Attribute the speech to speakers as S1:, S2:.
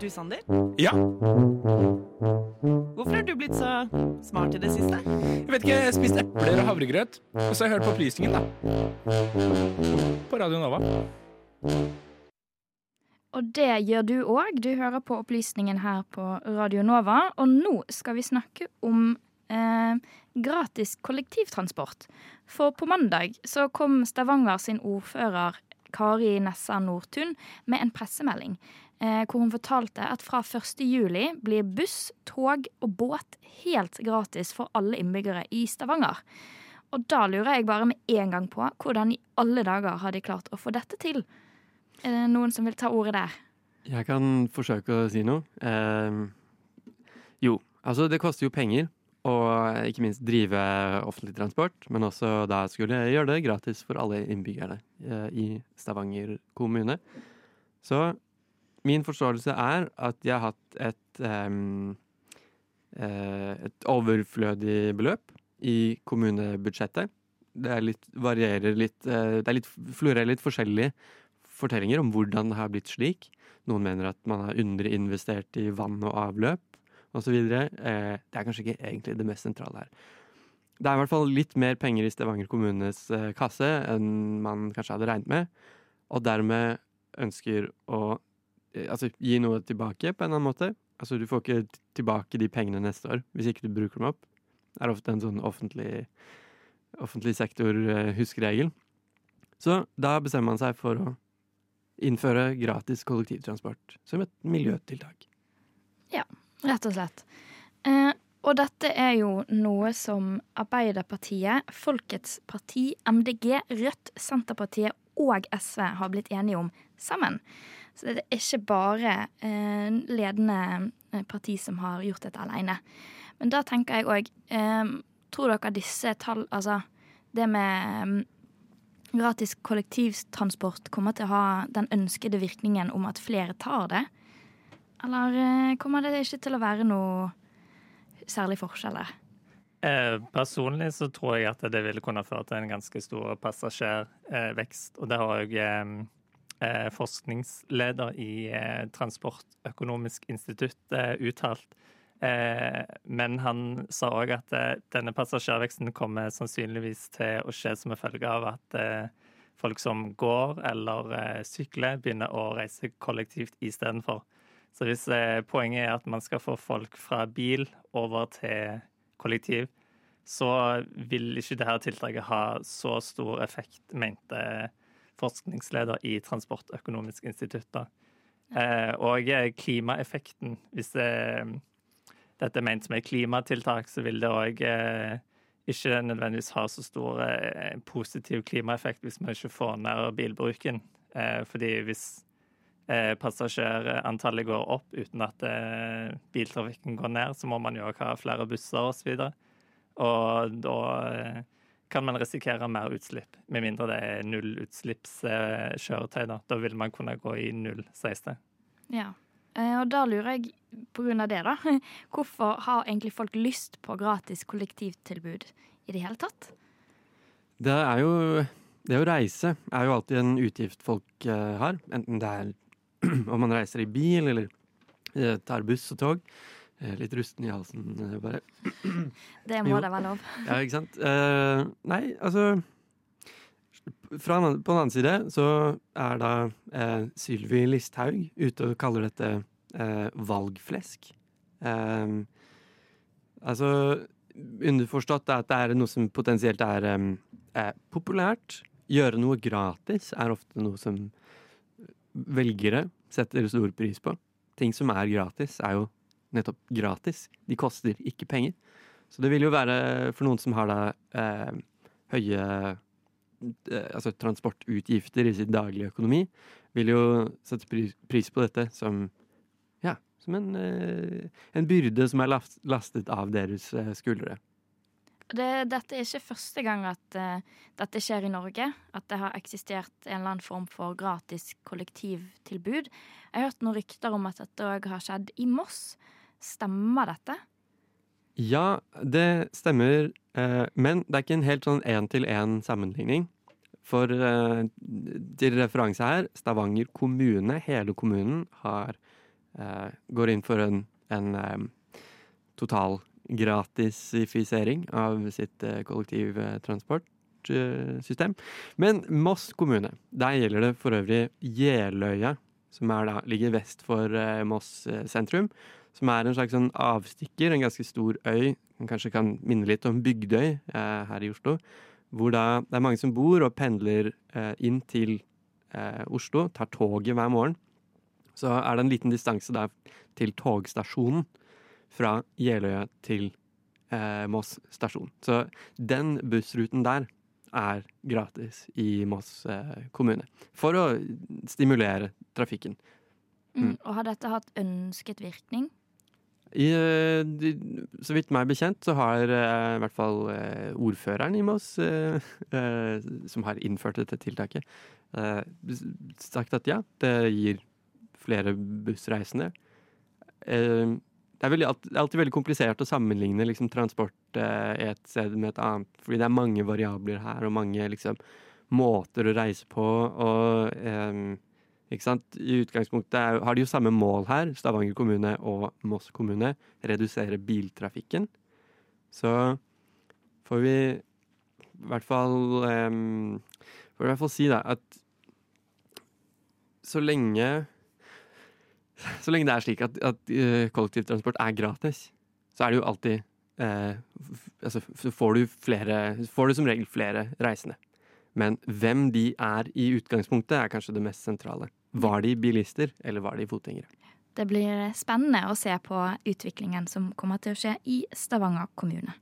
S1: Du, Sander?
S2: Ja,
S1: Hvorfor har du blitt så smart i det siste?
S2: jeg vet ikke, jeg spiste epler og havregrøt, og så har jeg hørt på opplysningen, da. På Radio Nova.
S3: Og det gjør du òg. Du hører på Opplysningen her på Radio Nova. Og nå skal vi snakke om eh, gratis kollektivtransport. For på mandag så kom Stavanger sin ordfører Kari Nessa Nordtun med en pressemelding. Eh, hvor hun fortalte at fra 1. juli blir buss, tog og båt helt gratis for alle innbyggere i Stavanger. Og da lurer jeg bare med en gang på hvordan i alle dager har de klart å få dette til? Er det noen som vil ta ordet der?
S4: Jeg kan forsøke å si noe. Eh, jo, altså det koster jo penger å ikke minst drive offentlig transport, men også da skulle jeg gjøre det gratis for alle innbyggerne eh, i Stavanger kommune. Så min forståelse er at jeg har hatt et, eh, et overflødig beløp i kommunebudsjettet. Det litt, varierer litt eh, Det er litt, florerer litt forskjellige fortellinger om hvordan det har blitt slik. Noen mener at man har underinvestert i vann og avløp osv. Eh, det er kanskje ikke egentlig det mest sentrale her. Det er i hvert fall litt mer penger i Stavanger kommunes eh, kasse enn man kanskje hadde regnet med, og dermed ønsker å eh, altså, gi noe tilbake på en eller annen måte. Altså, du får ikke tilbake de pengene neste år hvis ikke du bruker dem opp. Det er ofte en sånn offentlig, offentlig sektor-huskeregel. Så da bestemmer man seg for å innføre gratis kollektivtransport som et miljøtiltak.
S3: Rett og slett. Eh, og dette er jo noe som Arbeiderpartiet, Folkets parti, MDG, Rødt, Senterpartiet og SV har blitt enige om sammen. Så det er ikke bare eh, ledende eh, parti som har gjort dette alene. Men da tenker jeg òg eh, Tror dere disse tall Altså, det med mm, gratis kollektivtransport kommer til å ha den ønskede virkningen om at flere tar det? Eller eh, kommer det ikke til å være noe særlig forskjell?
S5: Eh, personlig så tror jeg at det ville kunne føre til en ganske stor passasjervekst. Og det har jeg eh, forskningsleder i Transportøkonomisk institutt uttalt. Men han sa òg at denne passasjerveksten kommer sannsynligvis til å skje som en følge av at folk som går eller sykler, begynner å reise kollektivt istedenfor. Så hvis eh, poenget er at man skal få folk fra bil over til kollektiv, så vil ikke dette tiltaket ha så stor effekt, mente forskningsleder i Transportøkonomisk institutt. da. Eh, og eh, klimaeffekten, hvis eh, dette er ment som et klimatiltak, så vil det òg ikke nødvendigvis ha så stor positiv klimaeffekt hvis man ikke får ned bilbruken. Fordi hvis eh, passasjerantallet går opp uten at eh, biltrafikken går ned, så må man jo ha flere busser osv. Og, og da eh, kan man risikere mer utslipp, med mindre det er nullutslippskjøretøy. Da. da vil man kunne gå i 016.
S3: Ja. Eh, og da lurer jeg på grunn av det, da. Hvorfor har egentlig folk lyst på gratis kollektivtilbud i det hele tatt?
S4: Det er jo Det å reise er jo alltid en utgift folk har. Enten det er om man reiser i bil eller eh, tar buss og tog. Eh, litt rusten i halsen, eh, bare.
S3: Det må det være lov.
S4: Ja, ikke sant? Eh, nei, altså fra, På den annen side så er da eh, Sylvi Listhaug ute og kaller dette eh, valgflesk. Altså Underforstått er at det er noe som potensielt er eh, populært. Gjøre noe gratis er ofte noe som velgere setter stor pris på. Ting som er gratis, er jo nettopp gratis. De koster ikke penger. Så det vil jo være for noen som har da eh, høye eh, altså transportutgifter i sin daglige økonomi, vil jo sette pris, på dette som ja, som en, eh, en byrde som er last, lastet av deres eh, skuldre.
S3: Det, dette er ikke første gang at uh, dette skjer i Norge. At det har eksistert en eller annen form for gratis kollektivtilbud. Jeg har hørt noen rykter om at dette òg har skjedd i Moss. Stemmer dette?
S4: Ja, det stemmer, eh, men det er ikke en helt sånn én-til-én sammenligning. For eh, til referanse her, Stavanger kommune, hele kommunen, har, eh, går inn for en, en eh, total gratisifisering av sitt eh, kollektivtransportsystem. Men Moss kommune, der gjelder det for øvrig Jeløya, som da, ligger vest for eh, Moss eh, sentrum. Som er en slags sånn avstikker, en ganske stor øy. Den kanskje kan minne litt om Bygdøy her i Oslo. Hvor da det er mange som bor og pendler inn til Oslo, tar toget hver morgen. Så er det en liten distanse der til togstasjonen fra Jeløya til eh, Moss stasjon. Så den bussruten der er gratis i Moss eh, kommune. For å stimulere trafikken.
S3: Mm. Og har dette hatt ønsket virkning?
S4: I, eh, de, så vidt meg bekjent, så har eh, i hvert fall eh, ordføreren i Moss, eh, eh, som har innført dette tiltaket, eh, sagt at ja, det gir flere bussreisende. Det er, veldig, det er alltid veldig komplisert å sammenligne liksom, transport eh, et sted med et annet, fordi det er mange variabler her, og mange liksom, måter å reise på, og eh? I utgangspunktet er, har de jo samme mål her, Stavanger kommune og Moss kommune, redusere biltrafikken. Så får vi i hvert fall em, Får i hvert fall si da at så lenge Så lenge det er slik at, at eh, kollektivtransport er gratis, så er det jo alltid eh, altså, får du flere Får du som regel flere reisende. Men hvem de er i utgangspunktet, er kanskje det mest sentrale. Var de bilister, eller var de fotgjengere?
S3: Det blir spennende å se på utviklingen som kommer til å skje i Stavanger kommune.